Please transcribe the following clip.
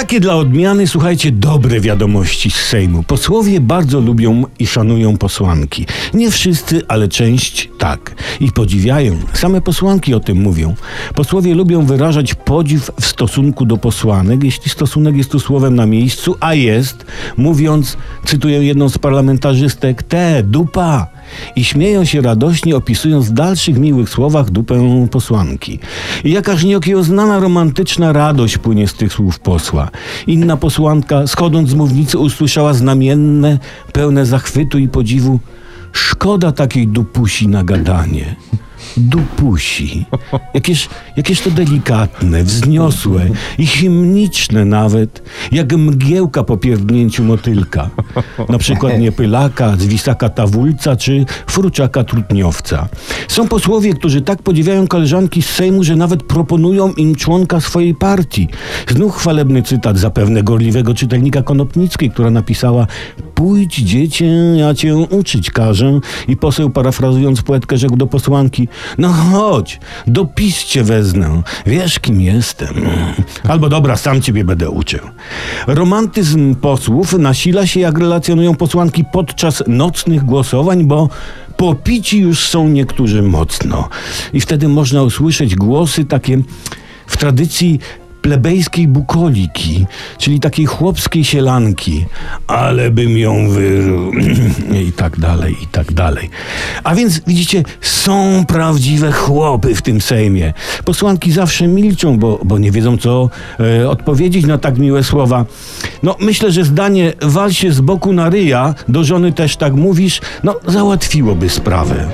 Takie dla odmiany, słuchajcie, dobre wiadomości z Sejmu. Posłowie bardzo lubią i szanują posłanki. Nie wszyscy, ale część tak. I podziwiają. Same posłanki o tym mówią. Posłowie lubią wyrażać podziw w stosunku do posłanek, jeśli stosunek jest tu słowem na miejscu, a jest, mówiąc, cytuję jedną z parlamentarzystek, te, dupa i śmieją się radośnie, opisując w dalszych miłych słowach dupę posłanki. I jakaż nieokiełznana romantyczna radość płynie z tych słów posła. Inna posłanka, schodząc z mównicy, usłyszała znamienne, pełne zachwytu i podziwu Szkoda takiej dupusi na gadanie. Dupusi. Jakież, jakież to delikatne, wzniosłe i hymniczne nawet, jak mgiełka po pierdnięciu motylka. Na przykład niepylaka, zwisaka tawulca czy fruczaka trutniowca. Są posłowie, którzy tak podziwiają koleżanki z Sejmu, że nawet proponują im członka swojej partii. Znów chwalebny cytat zapewne gorliwego czytelnika Konopnickiej, która napisała Pójdź dziecię, ja cię uczyć każę. I poseł parafrazując poetkę rzekł do posłanki No chodź, do PiS cię wezmę. Wiesz kim jestem. Albo dobra, sam ciebie będę uczył. Romantyzm posłów nasila się, jak relacjonują posłanki podczas nocnych głosowań, bo popici już są niektórzy mocno. I wtedy można usłyszeć głosy takie w tradycji plebejskiej bukoliki, czyli takiej chłopskiej sielanki, ale bym ją wyżył i tak dalej, i tak dalej. A więc widzicie, są prawdziwe chłopy w tym Sejmie. Posłanki zawsze milczą, bo, bo nie wiedzą, co e, odpowiedzieć na tak miłe słowa. No, myślę, że zdanie wal się z boku na ryja, do żony też tak mówisz, no, załatwiłoby sprawę.